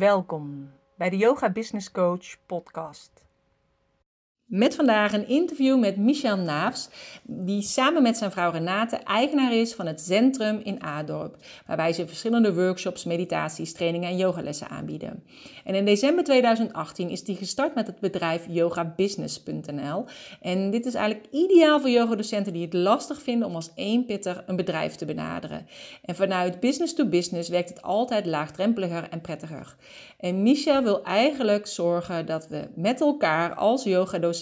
Welkom bij de Yoga Business Coach podcast. Met vandaag een interview met Michel Naafs, die samen met zijn vrouw Renate eigenaar is van het Centrum in Adorp, waarbij ze verschillende workshops, meditaties, trainingen en yogalessen aanbieden. En in december 2018 is hij gestart met het bedrijf yogabusiness.nl. En dit is eigenlijk ideaal voor yogadocenten die het lastig vinden om als eenpitter een bedrijf te benaderen. En vanuit business to business werkt het altijd laagdrempeliger en prettiger. En Michel wil eigenlijk zorgen dat we met elkaar als yogadocenten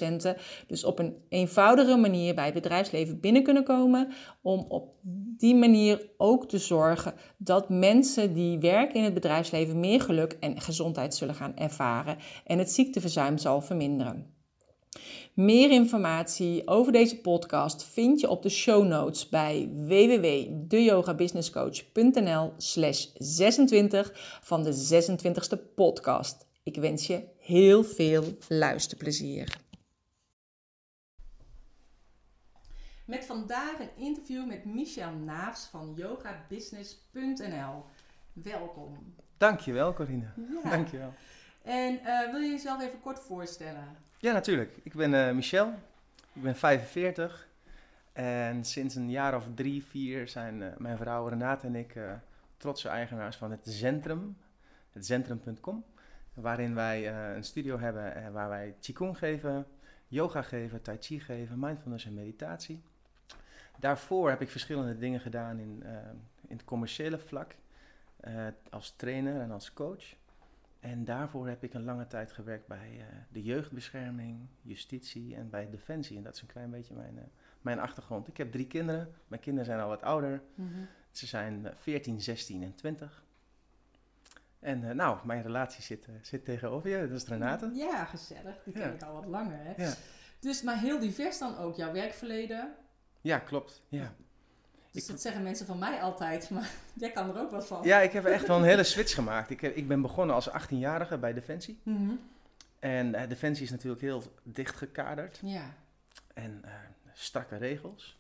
dus op een eenvoudige manier bij het bedrijfsleven binnen kunnen komen. Om op die manier ook te zorgen dat mensen die werken in het bedrijfsleven meer geluk en gezondheid zullen gaan ervaren. En het ziekteverzuim zal verminderen. Meer informatie over deze podcast vind je op de show notes bij www.deyogabusinesscoach.nl slash 26 van de 26e podcast. Ik wens je heel veel luisterplezier. Met vandaag een interview met Michel Naafs van yogabusiness.nl. Welkom. Dankjewel Corine. Ja. Dankjewel. En uh, wil je jezelf even kort voorstellen? Ja, natuurlijk. Ik ben uh, Michel. Ik ben 45. En sinds een jaar of drie, vier zijn uh, mijn vrouw Renate en ik trotse eigenaars van het Centrum. Het Centrum.com. Waarin wij een studio hebben waar wij Qigong geven, yoga geven, Tai Chi geven, mindfulness en meditatie. Daarvoor heb ik verschillende dingen gedaan in, uh, in het commerciële vlak. Uh, als trainer en als coach. En daarvoor heb ik een lange tijd gewerkt bij uh, de jeugdbescherming, justitie en bij Defensie. En dat is een klein beetje mijn, mijn achtergrond. Ik heb drie kinderen. Mijn kinderen zijn al wat ouder. Mm -hmm. Ze zijn 14, 16 en 20. En nou, mijn relatie zit, zit tegenover je, dat is Renate. Ja, gezellig. Die ken ja. ik al wat langer. Hè? Ja. Dus, maar heel divers dan ook jouw werkverleden. Ja, klopt. Ja. Dus ik, dat zeggen mensen van mij altijd, maar jij kan er ook wat van. Ja, ik heb echt wel een hele switch gemaakt. Ik, heb, ik ben begonnen als 18-jarige bij Defensie. Mm -hmm. En uh, Defensie is natuurlijk heel dicht gekaderd. Ja. En uh, strakke regels.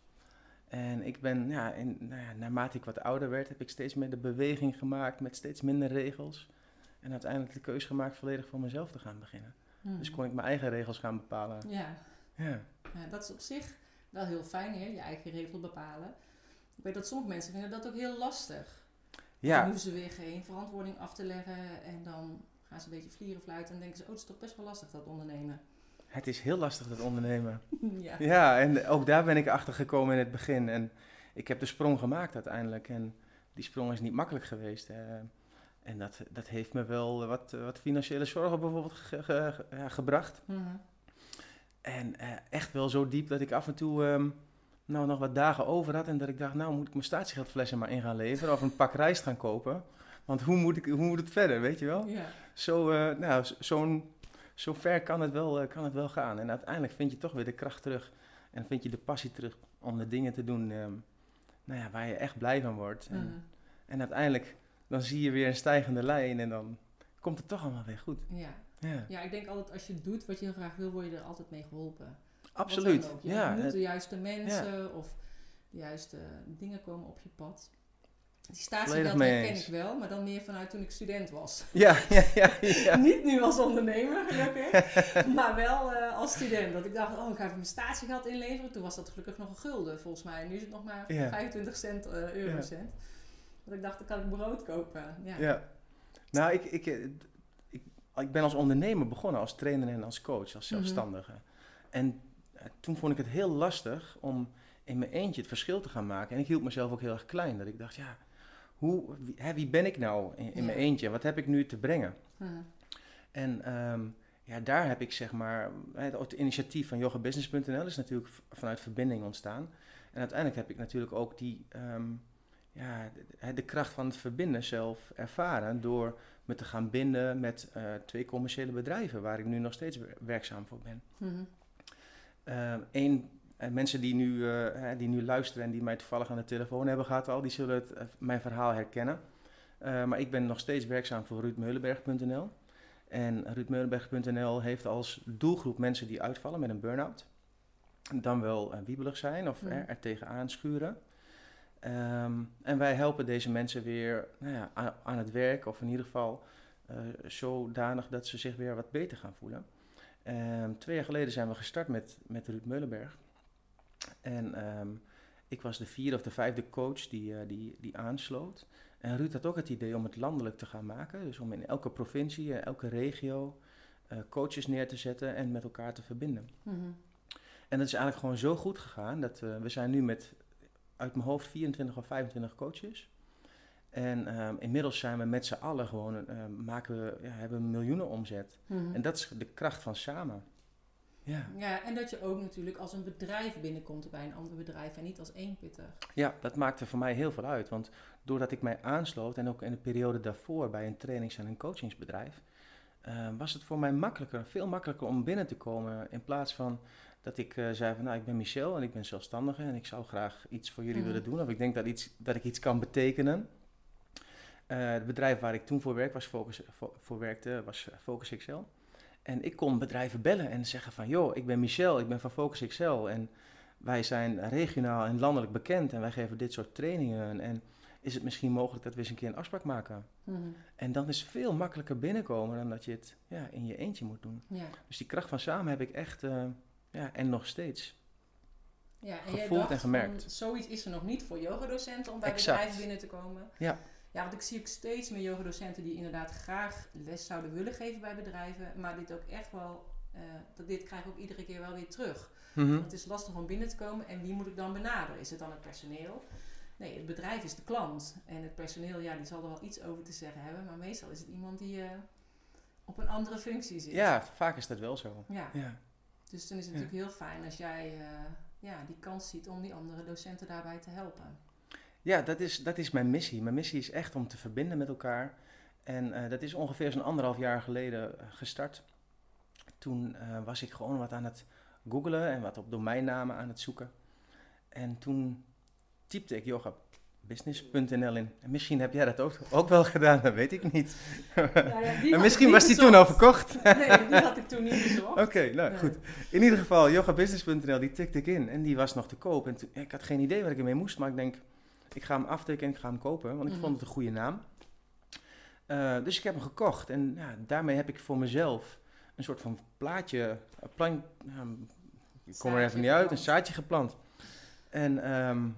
En ik ben, ja, in, nou ja, naarmate ik wat ouder werd, heb ik steeds meer de beweging gemaakt met steeds minder regels. En uiteindelijk de keuze gemaakt volledig voor mezelf te gaan beginnen. Mm. Dus kon ik mijn eigen regels gaan bepalen. Ja. ja. ja dat is op zich wel heel fijn, hè? je eigen regels bepalen. Ik weet dat sommige mensen vinden dat ook heel lastig. Ja. Dan hoeven ze weer geen verantwoording af te leggen en dan gaan ze een beetje vlieren fluiten en denken ze, oh, het is toch best wel lastig dat ondernemen. Het is heel lastig dat ondernemen. ja. ja, en ook daar ben ik achter gekomen in het begin. En ik heb de sprong gemaakt uiteindelijk. En die sprong is niet makkelijk geweest. en dat, dat heeft me wel wat, wat financiële zorgen bijvoorbeeld ge, ge, ja, gebracht. Mm -hmm. En uh, echt wel zo diep dat ik af en toe um, nou, nog wat dagen over had. En dat ik dacht, nou moet ik mijn statiegeldflessen maar in gaan leveren. Of een pak rijst gaan kopen. Want hoe moet, ik, hoe moet het verder, weet je wel? Ja. Zo, uh, nou, zo'n, zo ver kan het, wel, uh, kan het wel gaan. En uiteindelijk vind je toch weer de kracht terug. En vind je de passie terug om de dingen te doen um, nou ja, waar je echt blij van wordt. En, mm. en uiteindelijk dan zie je weer een stijgende lijn. En dan komt het toch allemaal weer goed. Ja. Ja. ja, ik denk altijd als je doet wat je heel graag wil, word je er altijd mee geholpen. Absoluut. Je ja, moet de juiste mensen ja. of de juiste dingen komen op je pad. Die statiegeld herken ik wel, maar dan meer vanuit toen ik student was. Ja, ja, ja. ja. Niet nu als ondernemer, gelukkig, maar wel uh, als student. Dat ik dacht, oh, ik ga even mijn statiegeld inleveren. Toen was dat gelukkig nog een gulden, volgens mij. Nu is het nog maar 25 cent, uh, eurocent. Dat ik dacht, dan kan ik brood kopen. Ja. ja. Nou, ik, ik, ik ben als ondernemer begonnen, als trainer en als coach, als Mhm. zelfstandige. En uh, toen vond ik het heel lastig om in mijn eentje het verschil te gaan maken. En ik hield mezelf ook heel erg klein. Dat ik dacht, ja, hoe, wie, hè, wie ben ik nou in, mijn eentje? Wat heb ik nu te brengen? Mhm. En ehm, ja, daar heb ik zeg maar, het, het initiatief van yogabusiness.nl is natuurlijk vanuit verbinding ontstaan. En uiteindelijk heb ik natuurlijk ook die, ehm, ja, de, de kracht van het verbinden zelf ervaren door me te gaan binden met uh, twee commerciële bedrijven waar ik nu nog steeds wer- werkzaam voor ben. Mhm. Eén, uh, mensen die nu, uh, die nu luisteren en die mij toevallig aan de telefoon hebben gehad al, die zullen het, uh, mijn verhaal herkennen. Uh, maar ik ben nog steeds werkzaam voor ruudmeulenberg.nl. En ruudmeulenberg.nl heeft als doelgroep mensen die uitvallen met een burn-out. Dan wel wiebelig zijn of Mhm. er, er tegenaan schuren. Um, en wij helpen deze mensen weer nou ja, aan, aan het werk of in ieder geval uh, zodanig dat ze zich weer wat beter gaan voelen. Ehm, twee jaar geleden zijn we gestart met, met Ruud Meulenberg. En ehm, ik was de vierde of de vijfde coach die, uh, die, die aansloot. En Ruud had ook het idee om het landelijk te gaan maken. Dus om in elke provincie, elke regio coaches neer te zetten en met elkaar te verbinden. Mm En dat is eigenlijk gewoon zo goed gegaan dat we zijn nu met uit mijn hoofd 24 of 25 coaches. En ehm, inmiddels zijn we met z'n allen gewoon, uh, maken we, ja, hebben miljoenen omzet. Mhm. En dat is de kracht van samen. Ja. ja, en dat je ook natuurlijk als een bedrijf binnenkomt bij een ander bedrijf en niet als eenpitter. Ja, dat maakte voor mij heel veel uit. Want doordat ik mij aansloot en ook in de periode daarvoor bij een trainings- en een coachingsbedrijf, uh, was het voor mij makkelijker, veel makkelijker om binnen te komen in plaats van dat ik uh, zei van nou, ik ben Michel en ik ben zelfstandige en ik zou graag iets voor jullie mhm. willen doen. Of ik denk dat, iets, dat ik iets kan betekenen. Uh, het bedrijf waar ik toen voor, werk was Focus, voor, werkte was Focus Excel. En ik kon bedrijven bellen en zeggen van joh, ik ben Michel, ik ben van Focus Excel. En wij zijn regionaal en landelijk bekend en wij geven dit soort trainingen. En is het misschien mogelijk dat we eens een keer een afspraak maken? Mhm. En dan is het veel makkelijker binnenkomen dan dat je het ja, in je eentje moet doen. Ja. Dus die kracht van samen heb ik echt... Uh, ja, en nog steeds. Ja, en gevoeld en gemerkt. Van, zoiets is er nog niet voor yogadocenten om bij bedrijven binnen te komen. Ja. Ja, want ik zie ook steeds meer yogadocenten die inderdaad graag les zouden willen geven bij bedrijven, maar dit ook echt wel, uh, dat dit krijg ik ook iedere keer wel weer terug. Mm Het is lastig om binnen te komen en wie moet ik dan benaderen? Is het dan het personeel? Nee, het bedrijf is de klant en het personeel, ja, die zal er wel iets over te zeggen hebben, maar meestal is het iemand die uh, op een andere functie zit. Ja, vaak is dat wel zo. Ja. ja. Dus dan is het natuurlijk heel fijn als jij uh, ja, die kans ziet om die andere docenten daarbij te helpen. Ja, dat is, dat is mijn missie. Mijn missie is echt om te verbinden met elkaar. En uh, dat is ongeveer zo'n anderhalf jaar geleden eh, gestart. Toen uh, was ik gewoon wat aan het googlen en wat op domeinnamen aan het zoeken. En toen typte ik yoga business.nl in. En misschien heb jij dat ook, ook wel gedaan, dat weet ik niet. Ja, ja, en misschien was die toen al verkocht. nee, die had ik toen niet gezocht. Oké, nou goed. In ieder geval, yogabusiness.nl, die tikte ik in en die was nog te koop. En ik had geen idee wat ik ermee moest, maar ik denk, ik ga hem aftikken en ik ga hem kopen, want ik mhm. vond het een goede naam. Uh, dus ik heb hem gekocht en ja, daarmee heb ik voor mezelf een soort van plaatje, plan, ik kom er even niet uit, een zaadje geplant. En um,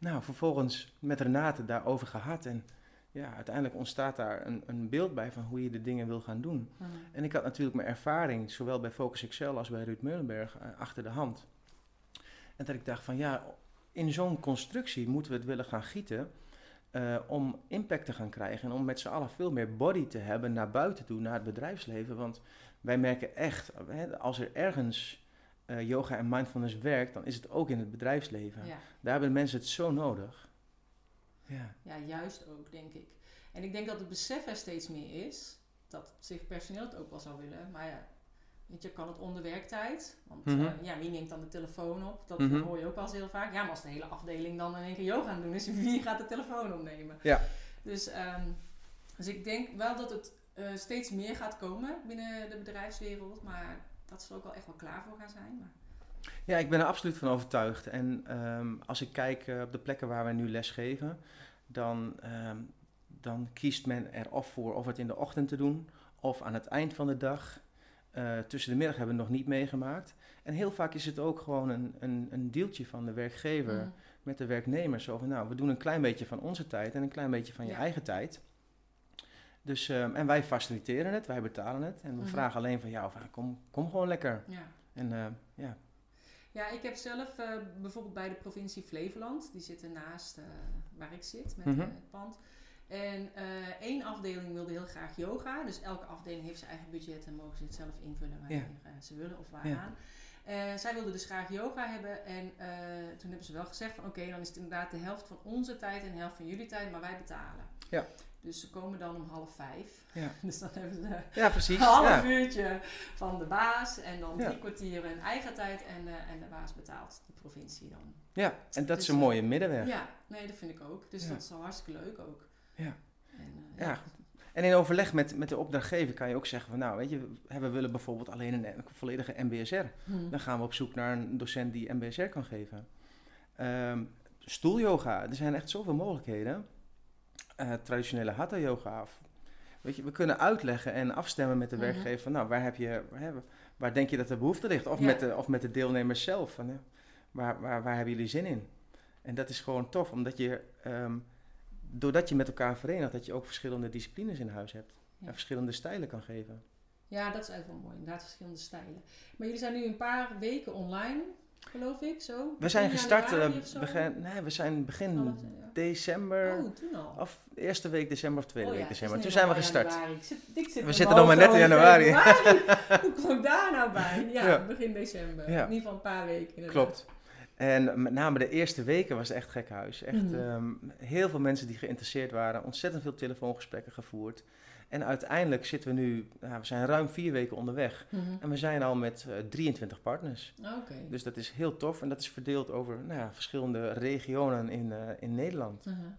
nou, vervolgens met Renate daarover gehad. En ja, uiteindelijk ontstaat daar een, een beeld bij van hoe je de dingen wil gaan doen. Mhm. En ik had natuurlijk mijn ervaring, zowel bij Focus Excel als bij Ruud Meulenberg, eh, achter de hand. En dat ik dacht van ja, in zo'n constructie moeten we het willen gaan gieten. Uh, om impact te gaan krijgen en om met z'n allen veel meer body te hebben naar buiten toe, naar het bedrijfsleven. Want wij merken echt, hè, als er ergens uh, yoga en mindfulness werkt, dan is het ook in het bedrijfsleven. Daar hebben mensen het zo nodig. Ja. ja, juist ook, denk ik. En ik denk dat het besef er steeds meer is, dat zich personeel het ook wel zou willen. Maar ja, weet je, kan het onder werktijd. Want mm ja, wie neemt dan de telefoon op? Dat mhm. hoor je ook wel eens heel vaak. Ja, maar als de hele afdeling dan in één keer yoga aan doen is, wie gaat de telefoon opnemen? Ja. Dus, um, dus ik denk wel dat het uh, steeds meer gaat komen binnen de bedrijfswereld. Maar dat ze er ook wel echt wel klaar voor gaan zijn. Maar... Ja, ik ben er absoluut van overtuigd. En um, als ik kijk uh, op de plekken waar wij nu les geven, dan, um, dan kiest men er of voor of het in de ochtend te doen of aan het eind van de dag. Uh, tussen de middag hebben we nog niet meegemaakt. En heel vaak is het ook gewoon een, een, een deeltje van de werkgever mm. met de werknemer. Zo van, nou, we doen een klein beetje van onze tijd en een klein beetje van je eigen tijd. Dus, um, en wij faciliteren het, wij betalen het. En we mhm. vragen alleen van jou, van, kom, kom gewoon lekker. Ja. En, uh, ja. ja, ik heb zelf uh, bijvoorbeeld bij de provincie Flevoland, die zit ernaast uh, waar ik zit met mm het pand. En één afdeling wilde heel graag yoga. Dus elke afdeling heeft zijn eigen budget en mogen ze het zelf invullen wanneer ze willen of waaraan. Ja. zij wilden dus graag yoga hebben. En toen hebben ze wel gezegd van oké, dan is het inderdaad de helft van onze tijd en de helft van jullie tijd, maar wij betalen. Ja. Dus ze komen dan om half vijf. Ja. Dus dan hebben ze ja, precies. een half uurtje van de baas en dan drie kwartier in eigen tijd en, uh, en de baas betaalt de provincie dan. Ja, en dat is een mooie middenweg. Ja, nee, dat vind ik ook. Dus dat is al hartstikke leuk ook. Ja. En, uh, ja. En in overleg met, met de opdrachtgever kan je ook zeggen van nou, weet je, we willen bijvoorbeeld alleen een, volledige MBSR. Hmm. Dan gaan we op zoek naar een docent die MBSR kan geven. Um, stoelyoga, er zijn echt zoveel mogelijkheden. Eh, traditionele hatha yoga. weet je, we kunnen uitleggen en afstemmen met de Mhm. werkgever van, nou, waar heb je, hè, waar denk je dat de behoefte ligt? Of, Ja. met, de, of met de deelnemers zelf, van, hè, waar, waar, waar hebben jullie zin in? En dat is gewoon tof, omdat je, ehm, doordat je met elkaar verenigt, dat je ook verschillende disciplines in huis hebt. Ja. En verschillende stijlen kan geven. Ja, dat is eigenlijk wel mooi. Inderdaad, verschillende stijlen. Maar jullie zijn nu een paar weken online, geloof ik, zo? We zijn gestart, eh, begin, nee, we zijn begin ja. december, Oh, toen al. of eerste week december of tweede Oh ja, week december. Toen zijn we gestart. januari. Ik zit, ik zit We zitten nog maar net in januari. Hoe kom ik daar nou bij? Ja, Ja. begin december. In ieder geval een paar weken. inderdaad. Klopt. En met name de eerste weken was het echt gek huis. Echt Mhm. ehm, heel veel mensen die geïnteresseerd waren. Ontzettend veel telefoongesprekken gevoerd. En uiteindelijk zitten we nu, nou, we zijn ruim vier weken onderweg. Mhm. En we zijn al met eh, 23 partners. Oké. Dus dat is heel tof. En dat is verdeeld over nou ja, verschillende regionen in, eh, in Nederland. Aha.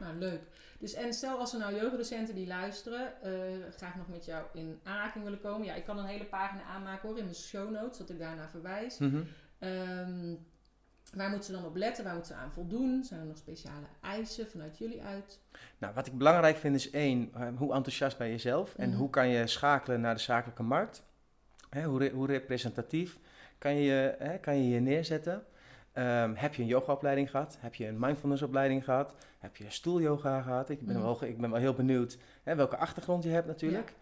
Nou, leuk. Dus en stel als er nou yogadocenten die luisteren, eh, graag nog met jou in aanraking willen komen. Ja, ik kan een hele pagina aanmaken hoor in mijn show notes, dat ik daarnaar verwijs. Mhm. Ehm, waar moeten ze dan op letten? Waar moeten ze aan voldoen? Zijn er nog speciale eisen vanuit jullie uit? Nou, wat ik belangrijk vind is één, eh, hoe enthousiast ben je zelf? En Mhm. hoe kan je schakelen naar de zakelijke markt? Hè, hoe, re- hoe representatief kan je je hè, kan je, je neerzetten? Ehm, heb je een yogaopleiding gehad? Heb je een mindfulnessopleiding gehad? Heb je stoelyoga gehad? Ik ben, Mhm. wel, ik ben wel heel benieuwd hè, welke achtergrond je hebt natuurlijk.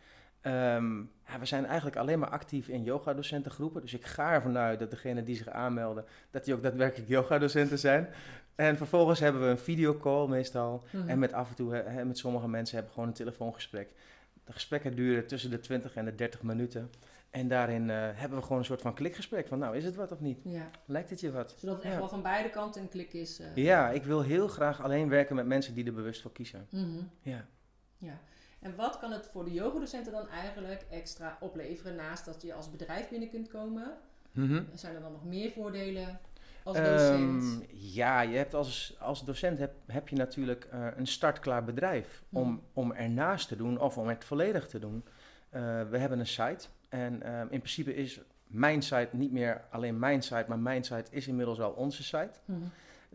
Ehm, ja, we zijn eigenlijk alleen maar actief in yogadocentengroepen. Dus ik ga ervan uit dat degenen die zich aanmelden, dat die ook daadwerkelijk yogadocenten zijn. En vervolgens hebben we een videocall meestal. Mhm. En met af en toe, met sommige mensen hebben we gewoon een telefoongesprek. De gesprekken duren tussen de 20 en de 30 minuten. En daarin eh, hebben we gewoon een soort van klikgesprek van, nou, is het wat of niet? Ja, Lijkt het je wat? zodat het echt Ja. wel van beide kanten een klik is. eh. Ja, ik wil heel graag alleen werken met mensen die er bewust voor kiezen. Mhm. Ja. Ja. En wat kan het voor de yogadocenten dan eigenlijk extra opleveren naast dat je als bedrijf binnen kunt komen? Mhm. Zijn er dan nog meer voordelen als docent? Ehm, ja, je hebt als, als docent heb, heb je natuurlijk eh, een startklaar bedrijf om, Mhm. om ernaast te doen of om het volledig te doen. Eh, we hebben een site en ehm, in principe is mijn site niet meer alleen mijn site, maar mijn site is inmiddels al onze site. Mhm.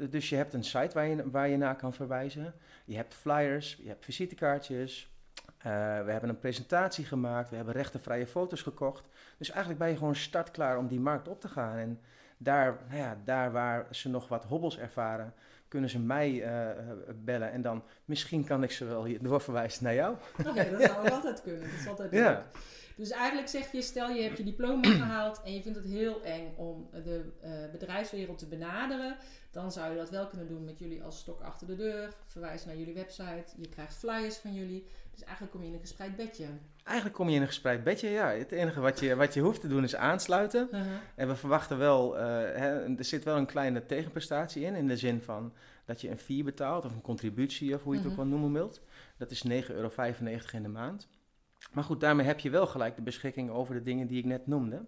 Dus je hebt een site waar je, waar je naar kan verwijzen. Je hebt flyers, je hebt visitekaartjes. Eh, we hebben een presentatie gemaakt, we hebben rechtenvrije foto's gekocht. Dus eigenlijk ben je gewoon startklaar om die markt op te gaan. En daar, nou ja, daar waar ze nog wat hobbels ervaren, kunnen ze mij eh, eh, bellen. En dan misschien kan ik ze wel hier doorverwijzen naar jou. Oké, dat zou ook altijd kunnen. Dat is altijd Ja. leuk. Dus eigenlijk zeg je, stel je hebt je diploma gehaald en je vindt het heel eng om de bedrijfswereld te benaderen. Dan zou je dat wel kunnen doen met jullie als stok achter de deur. Verwijzen naar jullie website. Je krijgt flyers van jullie. Dus eigenlijk kom je in een gespreid bedje. Eigenlijk kom je in een gespreid bedje. Ja, het enige wat je, wat je hoeft te doen is aansluiten. En we verwachten wel, eh, hè, er zit wel een kleine tegenprestatie in, in de zin van dat je een fee betaalt of een contributie of hoe je het ook wel noemen wilt. Dat is 9,95 euro in de maand. Maar goed, daarmee heb je wel gelijk de beschikking over de dingen die ik net noemde.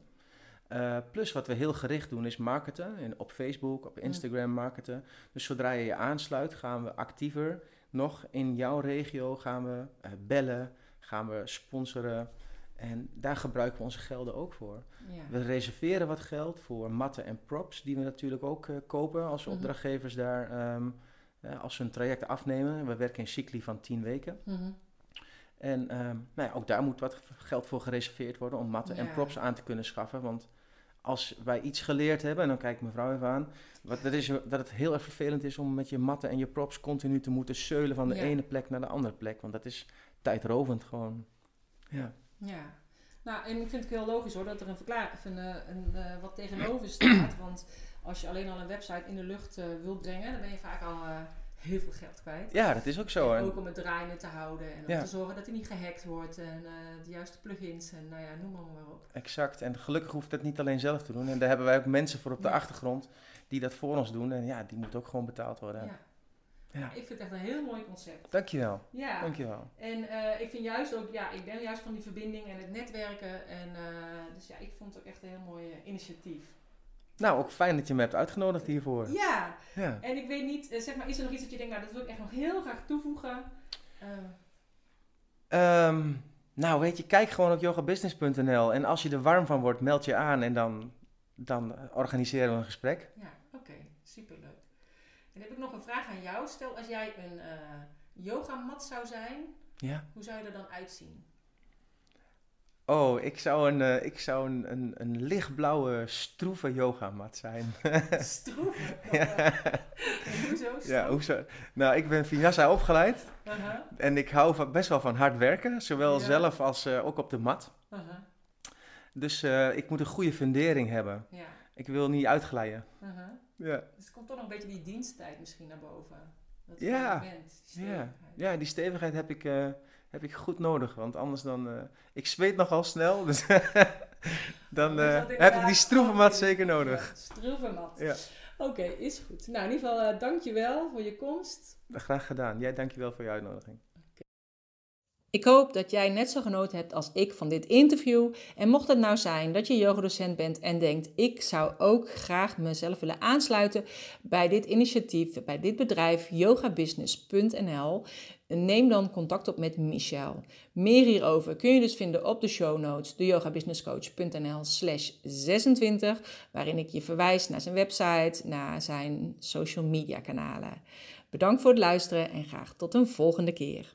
Eh, plus wat we heel gericht doen is marketen. En op Facebook, op Instagram marketen. Dus zodra je je aansluit, gaan we actiever nog in jouw regio gaan we eh, bellen, gaan we sponsoren. En daar gebruiken we onze gelden ook voor. Ja. We reserveren wat geld voor matten en props, die we natuurlijk ook eh, kopen als Mhm. opdrachtgevers daar, eh, als ze een traject afnemen. We werken in cycli van 10 weken. Mhm. En ehm, nou ja, ook daar moet wat geld voor gereserveerd worden om matten en props aan te kunnen schaffen. Want als wij iets geleerd hebben, en dan kijkt mevrouw even aan, wat, dat, is, dat het heel erg vervelend is om met je matten en je props continu te moeten zeulen van de Ja. ene plek naar de andere plek. Want dat is tijdrovend gewoon. Ja. Ja. Nou, en ik vind het heel logisch hoor dat er een verklaring, een, eh, een, eh, wat tegenover staat. Want als je alleen al een website in de lucht eh wilt brengen, dan ben je vaak al heel veel geld kwijt. ja, dat is ook zo. En En- ook om het draaiende te houden en om Ja. te zorgen dat hij niet gehackt wordt en eh, de juiste plugins en nou ja, noem maar, maar op. Exact. En gelukkig hoeft dat niet alleen zelf te doen. En daar hebben wij ook mensen voor op de Ja. achtergrond die dat voor ons doen. En ja, die moet ook gewoon betaald worden. Ja. Ja. Ik vind het echt een heel mooi concept. Dankjewel. Ja. Dankjewel. En eh, ik vind juist ook, ja, ik ben juist van die verbinding en het netwerken. En eh, dus ja, ik vond het ook echt een heel mooi initiatief. Nou, ook fijn dat je me hebt uitgenodigd hiervoor. Ja, Ja. en ik weet niet, eh, zeg maar, is er nog iets dat je denkt, nou, dat wil ik echt nog heel graag toevoegen? Eh, Ehm, nou, weet je, kijk gewoon op yogabusiness.nl. En als je er warm van wordt, meld je aan en dan, dan organiseren we een gesprek. ja, oké, superleuk. En dan heb ik nog een vraag aan jou. Stel, als jij een eh yogamat zou zijn, Ja. Hoe zou je er dan uitzien? Oh, ik zou een, uh, ik zou een, een, een lichtblauwe stroeve yogamat zijn. Stroeve? ja. hoezo Ja, hoezo? Nou, ik ben Vinyasa opgeleid. Uh -huh. En ik hou van, best wel van hard werken. Zowel Ja. zelf als uh, ook op de mat. -huh. Dus uh, ik moet een goede fundering hebben. Ja. Ik wil niet uitglijden. Uh -huh. Ja. Dus er komt toch nog een beetje die diensttijd misschien naar boven. Dat Ja. bent, Ja. stevigheid. ja, die stevigheid heb ik, heb ik goed nodig. Want anders dan... Uh, ik zweet nogal snel. Dus dan is uh, dat heb ik die stroeve mat gewoon- zeker nodig. Ja, stroeve mat. Ja. Oké, is goed. Nou, in ieder geval uh, dankjewel voor je komst. Graag gedaan. Jij dankjewel voor je uitnodiging. Ik hoop dat jij net zo genoten hebt als ik van dit interview. En mocht het nou zijn dat je yogadocent bent en denkt: ik zou ook graag mezelf willen aansluiten bij dit initiatief, bij dit bedrijf yogabusiness.nl, neem dan contact op met Michel. Meer hierover kun je dus vinden op de show notes, de yogabusinesscoach.nl slash 26, waarin ik je verwijs naar zijn website, naar zijn social media kanalen. Bedankt voor het luisteren en graag tot een volgende keer.